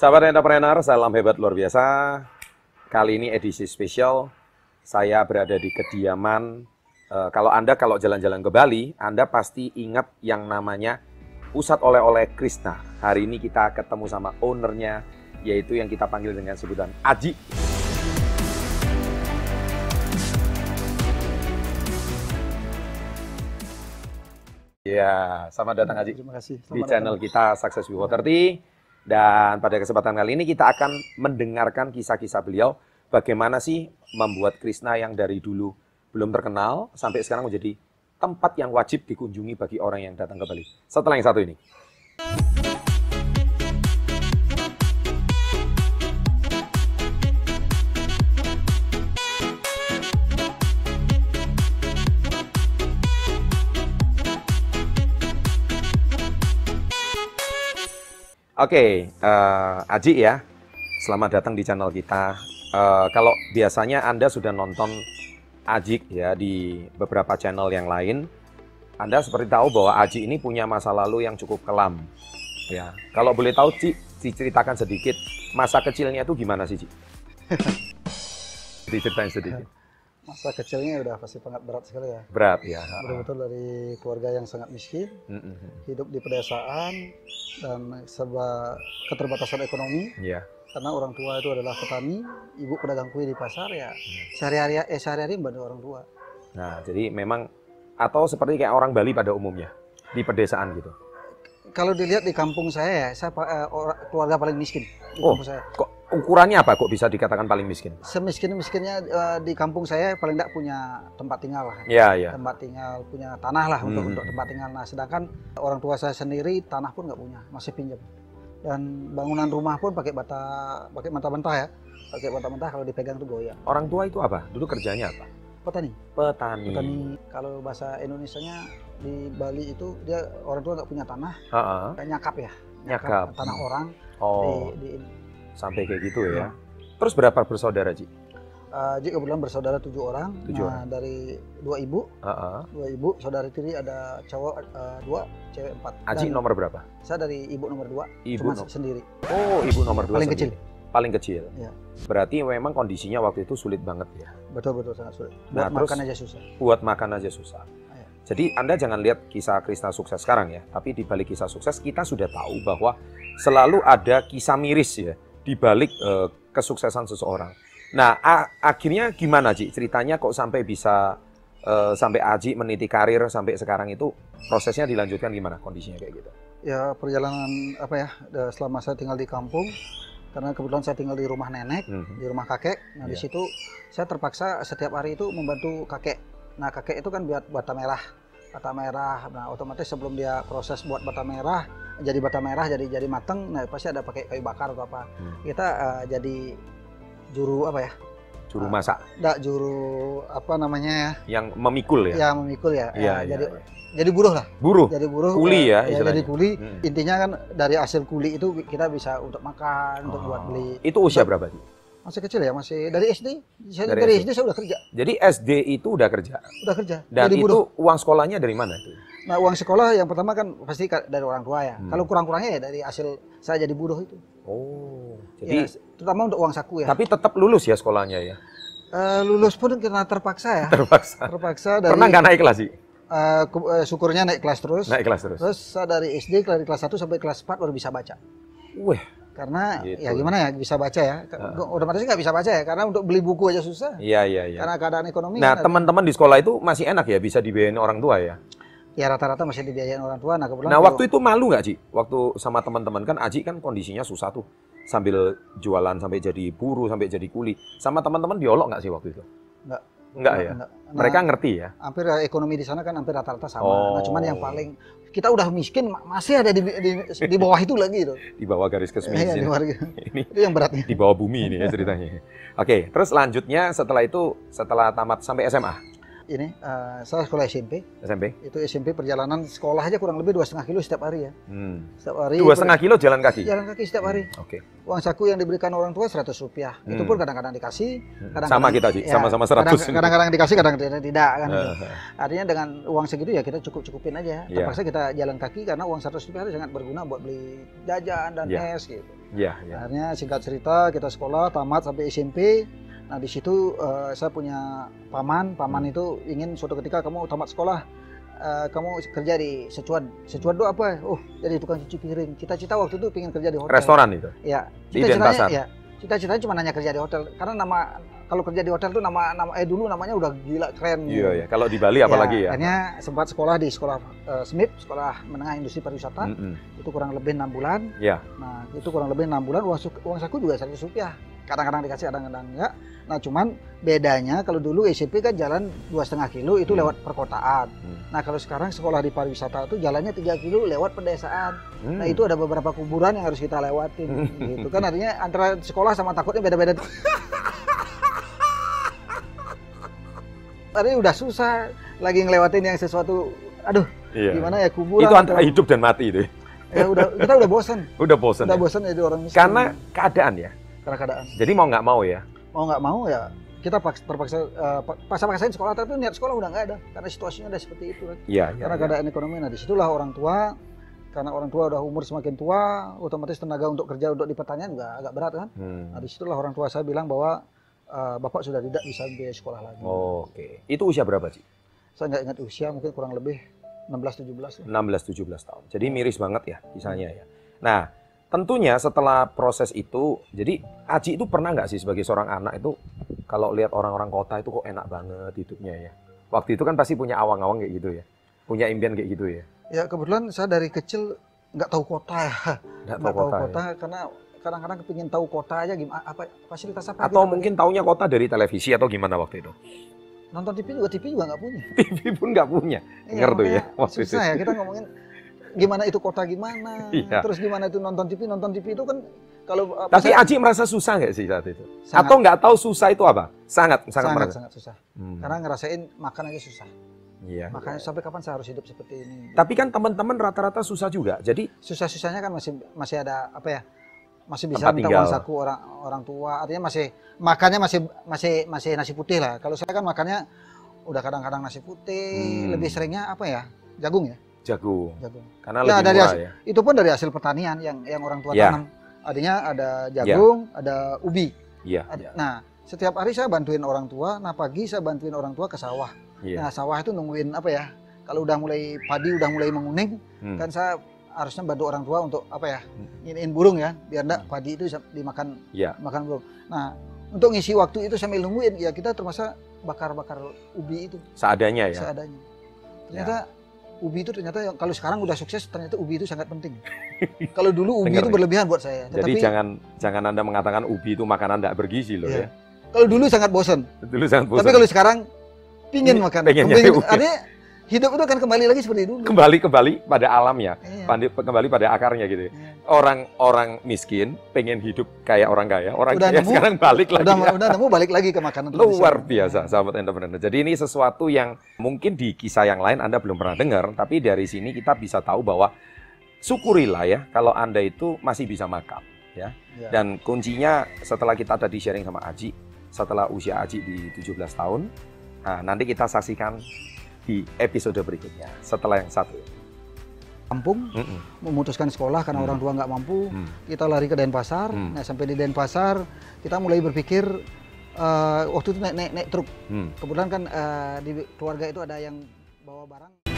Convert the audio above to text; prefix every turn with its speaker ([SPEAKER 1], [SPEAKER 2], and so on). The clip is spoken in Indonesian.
[SPEAKER 1] Sahabat entrepreneur, salam hebat luar biasa. Kali ini edisi spesial. Saya berada di kediaman. Eh, kalau Anda kalau jalan-jalan ke Bali, Anda pasti ingat yang namanya Pusat Oleh-oleh Krishna. Hari ini kita ketemu sama ownernya, yaitu yang kita panggil dengan sebutan Aji. Ya, selamat datang Aji
[SPEAKER 2] Terima kasih.
[SPEAKER 1] di
[SPEAKER 2] Selamat
[SPEAKER 1] channel
[SPEAKER 2] datang.
[SPEAKER 1] kita Success Before 30 dan pada kesempatan kali ini kita akan mendengarkan kisah-kisah beliau bagaimana sih membuat Krishna yang dari dulu belum terkenal sampai sekarang menjadi tempat yang wajib dikunjungi bagi orang yang datang ke Bali. Setelah yang satu ini. Oke, eh, Aji ya, selamat datang di channel kita. Eh, kalau biasanya Anda sudah nonton Ajik ya di beberapa channel yang lain, Anda seperti tahu bahwa Aji ini punya masa lalu yang cukup kelam. Ya, kalau boleh tahu, Ci, diceritakan sedikit masa kecilnya itu gimana sih, Ci? Diceritain sedikit.
[SPEAKER 2] Masa kecilnya udah pasti sangat berat sekali ya.
[SPEAKER 1] Berat ya.
[SPEAKER 2] Betul-betul dari keluarga yang sangat miskin,
[SPEAKER 1] Mm-mm.
[SPEAKER 2] hidup di pedesaan dan serba keterbatasan ekonomi
[SPEAKER 1] Ya.
[SPEAKER 2] karena orang tua itu adalah petani, ibu pedagang kue di pasar ya. Sehari-hari eh sehari-hari membantu orang tua.
[SPEAKER 1] Nah, jadi memang atau seperti kayak orang Bali pada umumnya di pedesaan gitu.
[SPEAKER 2] Kalau dilihat di kampung saya ya, saya eh, keluarga paling miskin di
[SPEAKER 1] Oh.
[SPEAKER 2] kampung saya.
[SPEAKER 1] Kok ukurannya apa? Kok bisa dikatakan paling miskin?
[SPEAKER 2] Semiskin-miskinnya eh, di kampung saya paling tidak punya tempat tinggal lah.
[SPEAKER 1] Ya, ya.
[SPEAKER 2] tempat tinggal punya tanah lah untuk
[SPEAKER 1] Hmm.
[SPEAKER 2] untuk tempat tinggal. Nah, sedangkan orang tua saya sendiri tanah pun nggak punya, masih pinjam. Dan bangunan rumah pun pakai bata pakai mentah-mentah ya, pakai mentah-mentah kalau dipegang tuh goyang.
[SPEAKER 1] Orang tua itu apa? Dulu kerjanya apa?
[SPEAKER 2] Petani,
[SPEAKER 1] Petani.
[SPEAKER 2] petani. Kalau bahasa Indonesianya di Bali itu dia orang tua nggak punya tanah,
[SPEAKER 1] Ha-ha.
[SPEAKER 2] kayak nyakap ya,
[SPEAKER 1] Nyakap.
[SPEAKER 2] tanah orang
[SPEAKER 1] Oh,
[SPEAKER 2] di, di
[SPEAKER 1] sampai kayak gitu ya.
[SPEAKER 2] Ya.
[SPEAKER 1] Terus berapa bersaudara, Ji?
[SPEAKER 2] uh, jadi kebetulan bersaudara tujuh orang.
[SPEAKER 1] Tujuh
[SPEAKER 2] nah, dari dua ibu,
[SPEAKER 1] Ha-ha.
[SPEAKER 2] dua ibu, saudari tiri ada cowok uh, dua, cewek empat.
[SPEAKER 1] Aji
[SPEAKER 2] Dan
[SPEAKER 1] nomor berapa?
[SPEAKER 2] saya dari ibu nomor dua,
[SPEAKER 1] Ibu
[SPEAKER 2] cuma
[SPEAKER 1] nom-
[SPEAKER 2] sendiri.
[SPEAKER 1] Oh, ibu nomor dua.
[SPEAKER 2] paling
[SPEAKER 1] sendiri. Paling kecil.
[SPEAKER 2] Iya.
[SPEAKER 1] Berarti memang kondisinya waktu itu sulit banget ya.
[SPEAKER 2] Betul betul sangat sulit.
[SPEAKER 1] Nah,
[SPEAKER 2] Buat
[SPEAKER 1] terus-
[SPEAKER 2] makan aja susah.
[SPEAKER 1] Buat makan aja susah.
[SPEAKER 2] Iya.
[SPEAKER 1] Jadi Anda jangan lihat kisah Krishna sukses sekarang ya, tapi di balik kisah sukses kita sudah tahu bahwa selalu ada kisah miris ya di balik eh, kesuksesan seseorang. Nah, a- akhirnya gimana Ji? Ceritanya kok sampai bisa eh, sampai Aji meniti karir sampai sekarang itu prosesnya dilanjutkan gimana kondisinya kayak gitu?
[SPEAKER 2] Ya perjalanan apa ya selama saya tinggal di kampung karena kebetulan saya tinggal di rumah nenek,
[SPEAKER 1] Mhm.
[SPEAKER 2] di rumah kakek. Nah di
[SPEAKER 1] Iya.
[SPEAKER 2] situ saya terpaksa setiap hari itu membantu kakek. Nah kakek itu kan buat bata merah, bata merah. Nah otomatis sebelum dia proses buat bata merah, jadi bata merah jadi jadi mateng, nah pasti ada pakai kayu bakar atau apa.
[SPEAKER 1] Hmm.
[SPEAKER 2] Kita eh, jadi juru apa ya?
[SPEAKER 1] Juru
[SPEAKER 2] Ah.
[SPEAKER 1] masak
[SPEAKER 2] Nggak juru apa namanya ya?
[SPEAKER 1] yang memikul ya.
[SPEAKER 2] Ya memikul ya.
[SPEAKER 1] Iya,
[SPEAKER 2] Ya,
[SPEAKER 1] iya,
[SPEAKER 2] jadi
[SPEAKER 1] iya.
[SPEAKER 2] jadi buruh lah.
[SPEAKER 1] Buruh.
[SPEAKER 2] Jadi buruh.
[SPEAKER 1] Kuli
[SPEAKER 2] eh,
[SPEAKER 1] ya
[SPEAKER 2] jadi kuli.
[SPEAKER 1] Hmm.
[SPEAKER 2] Intinya kan dari hasil kuli itu kita bisa untuk makan, untuk
[SPEAKER 1] Oh.
[SPEAKER 2] buat beli.
[SPEAKER 1] Itu usia berapa Ji?
[SPEAKER 2] Masih kecil ya, masih dari SD. Saya
[SPEAKER 1] Dari
[SPEAKER 2] dari,
[SPEAKER 1] SD.
[SPEAKER 2] SD. saya udah kerja,
[SPEAKER 1] Jadi SD itu udah kerja.
[SPEAKER 2] udah kerja.
[SPEAKER 1] Dan
[SPEAKER 2] jadi
[SPEAKER 1] itu
[SPEAKER 2] buruh.
[SPEAKER 1] uang sekolahnya dari mana itu?
[SPEAKER 2] Nah, uang sekolah yang pertama kan pasti dari orang tua ya.
[SPEAKER 1] Hmm.
[SPEAKER 2] Kalau kurang-kurangnya ya dari hasil saya jadi buruh itu.
[SPEAKER 1] Oh,
[SPEAKER 2] Ya,
[SPEAKER 1] jadi
[SPEAKER 2] terutama untuk uang saku ya.
[SPEAKER 1] tapi tetap lulus ya sekolahnya ya.
[SPEAKER 2] Eh, lulus pun karena terpaksa ya.
[SPEAKER 1] Terpaksa.
[SPEAKER 2] terpaksa dari
[SPEAKER 1] Pernah nggak naik kelas sih?
[SPEAKER 2] eh, ku- eh, syukurnya naik kelas terus.
[SPEAKER 1] Naik kelas terus.
[SPEAKER 2] Terus saya dari SD dari kelas 1 sampai kelas 4 baru bisa baca.
[SPEAKER 1] Wih,
[SPEAKER 2] Karena
[SPEAKER 1] Gitu.
[SPEAKER 2] ya gimana ya bisa baca ya.
[SPEAKER 1] Heeh.
[SPEAKER 2] Otomatis nggak bisa baca ya karena untuk beli buku aja susah.
[SPEAKER 1] iya iya iya.
[SPEAKER 2] Karena keadaan ekonomi
[SPEAKER 1] Nah,
[SPEAKER 2] kan
[SPEAKER 1] teman-teman di sekolah itu masih enak ya bisa dibiayain orang tua ya.
[SPEAKER 2] ya rata-rata masih dibiayain orang tua. Nah, kebetulan
[SPEAKER 1] Nah, waktu itu malu nggak Ci? Waktu sama teman-teman kan Aji kan kondisinya susah tuh. Sambil jualan sampai jadi buruh, sampai jadi kuli. Sama teman-teman diolok nggak sih waktu itu?
[SPEAKER 2] Nggak.
[SPEAKER 1] Enggak ya?
[SPEAKER 2] Nah,
[SPEAKER 1] Mereka ngerti ya?
[SPEAKER 2] hampir ekonomi di sana kan hampir rata-rata sama.
[SPEAKER 1] Oh.
[SPEAKER 2] Nah, cuman yang paling kita udah miskin ma- masih ada di, di, di bawah itu lagi tuh.
[SPEAKER 1] Di bawah garis
[SPEAKER 2] Iya,
[SPEAKER 1] kemiskinan.
[SPEAKER 2] bawah
[SPEAKER 1] Ini
[SPEAKER 2] itu yang beratnya.
[SPEAKER 1] di bawah bumi ini ya ceritanya. Oke, terus lanjutnya setelah itu setelah tamat sampai SMA.
[SPEAKER 2] Ini uh, saya sekolah SMP.
[SPEAKER 1] SMP.
[SPEAKER 2] Itu SMP perjalanan sekolah aja kurang lebih dua setengah kilo setiap hari ya.
[SPEAKER 1] Hmm.
[SPEAKER 2] Setiap hari.
[SPEAKER 1] Dua setengah kilo jalan kaki.
[SPEAKER 2] Jalan kaki setiap hari.
[SPEAKER 1] Hmm, Oke.
[SPEAKER 2] Uang saku yang diberikan orang tua 100 rupiah. Itu
[SPEAKER 1] Hmm.
[SPEAKER 2] pun kadang-kadang dikasih,
[SPEAKER 1] Hmm.
[SPEAKER 2] kadang-kadang
[SPEAKER 1] Sama kita sih,
[SPEAKER 2] ya,
[SPEAKER 1] sama-sama
[SPEAKER 2] kadang-
[SPEAKER 1] 100.
[SPEAKER 2] Kadang-kadang dikasih, kadang-kadang tidak kan. gitu.
[SPEAKER 1] Eh,
[SPEAKER 2] Artinya dengan uang segitu ya kita cukup cukupin aja.
[SPEAKER 1] Iya.
[SPEAKER 2] Terpaksa kita jalan kaki karena uang 100 rupiah itu sangat berguna buat beli jajan dan
[SPEAKER 1] Iya.
[SPEAKER 2] es gitu.
[SPEAKER 1] Iya, iya.
[SPEAKER 2] Akhirnya singkat cerita kita sekolah tamat sampai SMP. Nah di situ eh, saya punya paman. Paman
[SPEAKER 1] Hmm.
[SPEAKER 2] itu ingin suatu ketika kamu tamat sekolah, eh, kamu kerja di Secuan. Secuan itu apa? Oh jadi tukang cuci piring. Cita-cita waktu itu pengen kerja di hotel.
[SPEAKER 1] Restoran itu.
[SPEAKER 2] Ya. Cita-citanya ya. Cita-citanya cuma nanya kerja di hotel. Karena nama kalau kerja di hotel tuh nama nama eh dulu namanya udah gila keren.
[SPEAKER 1] Iya, iya. Kalau di Bali apalagi ya.
[SPEAKER 2] Akhirnya sempat sekolah di sekolah eh, SMIP, sekolah menengah industri pariwisata.
[SPEAKER 1] Mm-mm.
[SPEAKER 2] Itu kurang lebih enam bulan.
[SPEAKER 1] Iya.
[SPEAKER 2] Nah, itu kurang lebih enam bulan uang, uang saku juga 100 rupiah. Kadang-kadang dikasih, kadang-kadang enggak. Nah, cuman bedanya kalau dulu SMP kan jalan dua setengah kilo itu
[SPEAKER 1] Hmm.
[SPEAKER 2] lewat perkotaan.
[SPEAKER 1] Hmm.
[SPEAKER 2] Nah, kalau sekarang sekolah di pariwisata itu jalannya 3 kilo lewat pedesaan.
[SPEAKER 1] Hmm.
[SPEAKER 2] Nah, itu ada beberapa kuburan yang harus kita lewatin.
[SPEAKER 1] Hmm.
[SPEAKER 2] gitu kan artinya antara sekolah sama takutnya beda-beda. Tadi udah susah lagi ngelewatin yang sesuatu aduh
[SPEAKER 1] Iya.
[SPEAKER 2] gimana ya kuburan
[SPEAKER 1] Itu antara hidup dan mati itu.
[SPEAKER 2] ya udah kita udah bosan
[SPEAKER 1] Udah bosan.
[SPEAKER 2] udah
[SPEAKER 1] ya?
[SPEAKER 2] bosan jadi orang miskin
[SPEAKER 1] Karena keadaan ya.
[SPEAKER 2] Karena keadaan
[SPEAKER 1] Jadi mau nggak mau ya.
[SPEAKER 2] mau nggak mau ya kita paks- terpaksa eh, pa- paksa-paksain sekolah tapi niat sekolah udah nggak ada karena situasinya udah seperti itu kan
[SPEAKER 1] Iya, iya.
[SPEAKER 2] karena
[SPEAKER 1] iya.
[SPEAKER 2] keadaan ekonomi nah di situlah orang tua karena orang tua udah umur semakin tua otomatis tenaga untuk kerja untuk di pertanian juga agak berat kan
[SPEAKER 1] Hmm.
[SPEAKER 2] nah di situlah orang tua saya bilang bahwa eh, bapak sudah tidak bisa biaya sekolah lagi
[SPEAKER 1] Oke. Itu usia berapa sih?
[SPEAKER 2] saya nggak ingat usia mungkin kurang lebih 16-17 lah
[SPEAKER 1] 16-17 tahun. Jadi miris banget ya kisahnya ya. Nah, tentunya setelah proses itu, jadi Aji itu pernah nggak sih sebagai seorang anak itu kalau lihat orang-orang kota itu kok enak banget hidupnya ya. Waktu itu kan pasti punya awang-awang kayak gitu ya. Punya impian kayak gitu ya.
[SPEAKER 2] ya kebetulan saya dari kecil nggak tahu kota
[SPEAKER 1] Nggak tahu
[SPEAKER 2] tahu
[SPEAKER 1] kota.
[SPEAKER 2] kota
[SPEAKER 1] ya.
[SPEAKER 2] karena kadang-kadang kepingin tahu kota aja gimana apa fasilitas apa
[SPEAKER 1] Atau
[SPEAKER 2] gitu.
[SPEAKER 1] mungkin taunya kota dari televisi atau gimana waktu itu?
[SPEAKER 2] nonton TV juga TV juga nggak punya
[SPEAKER 1] TV pun nggak punya.
[SPEAKER 2] Iya,
[SPEAKER 1] Denger tuh ya, itu.
[SPEAKER 2] susah ya kita ngomongin gimana itu kota gimana
[SPEAKER 1] Iya.
[SPEAKER 2] terus gimana itu nonton TV nonton TV itu kan kalau apa,
[SPEAKER 1] Tapi
[SPEAKER 2] saya-
[SPEAKER 1] Aji merasa susah nggak sih saat itu?
[SPEAKER 2] sangat,
[SPEAKER 1] Atau nggak tahu susah itu apa? Sangat, sangat,
[SPEAKER 2] sangat,
[SPEAKER 1] merasa.
[SPEAKER 2] sangat susah
[SPEAKER 1] Hmm.
[SPEAKER 2] karena ngerasain makan aja susah
[SPEAKER 1] Iya.
[SPEAKER 2] makanya sampai kapan saya harus hidup seperti ini
[SPEAKER 1] Tapi kan teman-teman rata-rata susah juga. Jadi
[SPEAKER 2] susah-susahnya kan masih masih ada apa ya masih bisa minta uang saku orang orang tua artinya masih makannya masih masih masih nasi putih lah kalau saya kan makannya udah kadang-kadang nasi putih
[SPEAKER 1] Hmm.
[SPEAKER 2] lebih seringnya apa ya jagung ya
[SPEAKER 1] jagung.
[SPEAKER 2] jagung
[SPEAKER 1] Karena
[SPEAKER 2] Ya,
[SPEAKER 1] lebih
[SPEAKER 2] dari
[SPEAKER 1] murah
[SPEAKER 2] hasil-
[SPEAKER 1] ya.
[SPEAKER 2] itu pun dari hasil pertanian yang yang orang tua
[SPEAKER 1] Ya.
[SPEAKER 2] tanam artinya ada jagung ada ubi
[SPEAKER 1] Iya. Iya,
[SPEAKER 2] nah setiap hari saya bantuin orang tua nah pagi saya bantuin orang tua ke sawah
[SPEAKER 1] Iya.
[SPEAKER 2] nah sawah itu nungguin apa ya kalau udah mulai padi udah mulai menguning
[SPEAKER 1] Hmm.
[SPEAKER 2] kan saya harusnya bantu orang tua untuk apa ya
[SPEAKER 1] Hmm.
[SPEAKER 2] nginiin burung ya biar enggak padi itu dimakan
[SPEAKER 1] Iya.
[SPEAKER 2] makan burung nah untuk ngisi waktu itu sambil nungguin ya kita termasuk bakar-bakar ubi itu
[SPEAKER 1] Seadanya ya.
[SPEAKER 2] seadanya ternyata ubi itu ternyata kalau sekarang udah sukses ternyata ubi itu sangat penting kalau dulu ubi
[SPEAKER 1] Dengar
[SPEAKER 2] itu berlebihan buat saya
[SPEAKER 1] Jadi
[SPEAKER 2] tetapi
[SPEAKER 1] jangan jangan Anda mengatakan ubi itu makanan tidak bergizi loh
[SPEAKER 2] Iya.
[SPEAKER 1] ya.
[SPEAKER 2] kalau dulu sangat bosan
[SPEAKER 1] Dulu sangat bosan.
[SPEAKER 2] tapi kalau sekarang pingin
[SPEAKER 1] Ini
[SPEAKER 2] makan
[SPEAKER 1] pengen ubi.
[SPEAKER 2] artinya hidup itu akan kembali lagi seperti dulu
[SPEAKER 1] kembali kembali pada alamnya,
[SPEAKER 2] Iya,
[SPEAKER 1] Pandi- kembali pada akarnya gitu. ya.
[SPEAKER 2] iya.
[SPEAKER 1] Orang-orang miskin pengen hidup kayak orang kaya, orang
[SPEAKER 2] Udah
[SPEAKER 1] kaya
[SPEAKER 2] nemu,
[SPEAKER 1] sekarang balik lagi.
[SPEAKER 2] udah
[SPEAKER 1] ya.
[SPEAKER 2] udah nemu balik lagi ke makanan
[SPEAKER 1] Luar biasa, sahabat entrepreneur. Jadi ini sesuatu yang mungkin di kisah yang lain Anda belum pernah dengar, tapi dari sini kita bisa tahu bahwa syukurilah ya kalau Anda itu masih bisa makan.
[SPEAKER 2] Iya.
[SPEAKER 1] Dan kuncinya setelah kita tadi sharing sama Aji, setelah usia Aji di 17 tahun, nah, nanti kita saksikan di episode berikutnya setelah yang satu.
[SPEAKER 2] kampung
[SPEAKER 1] Mm-mm.
[SPEAKER 2] memutuskan sekolah karena
[SPEAKER 1] Hmm.
[SPEAKER 2] orang tua nggak mampu
[SPEAKER 1] Hmm.
[SPEAKER 2] kita lari ke Denpasar
[SPEAKER 1] Hmm.
[SPEAKER 2] nah sampai di Denpasar kita mulai berpikir eh, waktu itu naik naik, naik truk
[SPEAKER 1] Hmm.
[SPEAKER 2] kebetulan kan eh, di keluarga itu ada yang bawa barang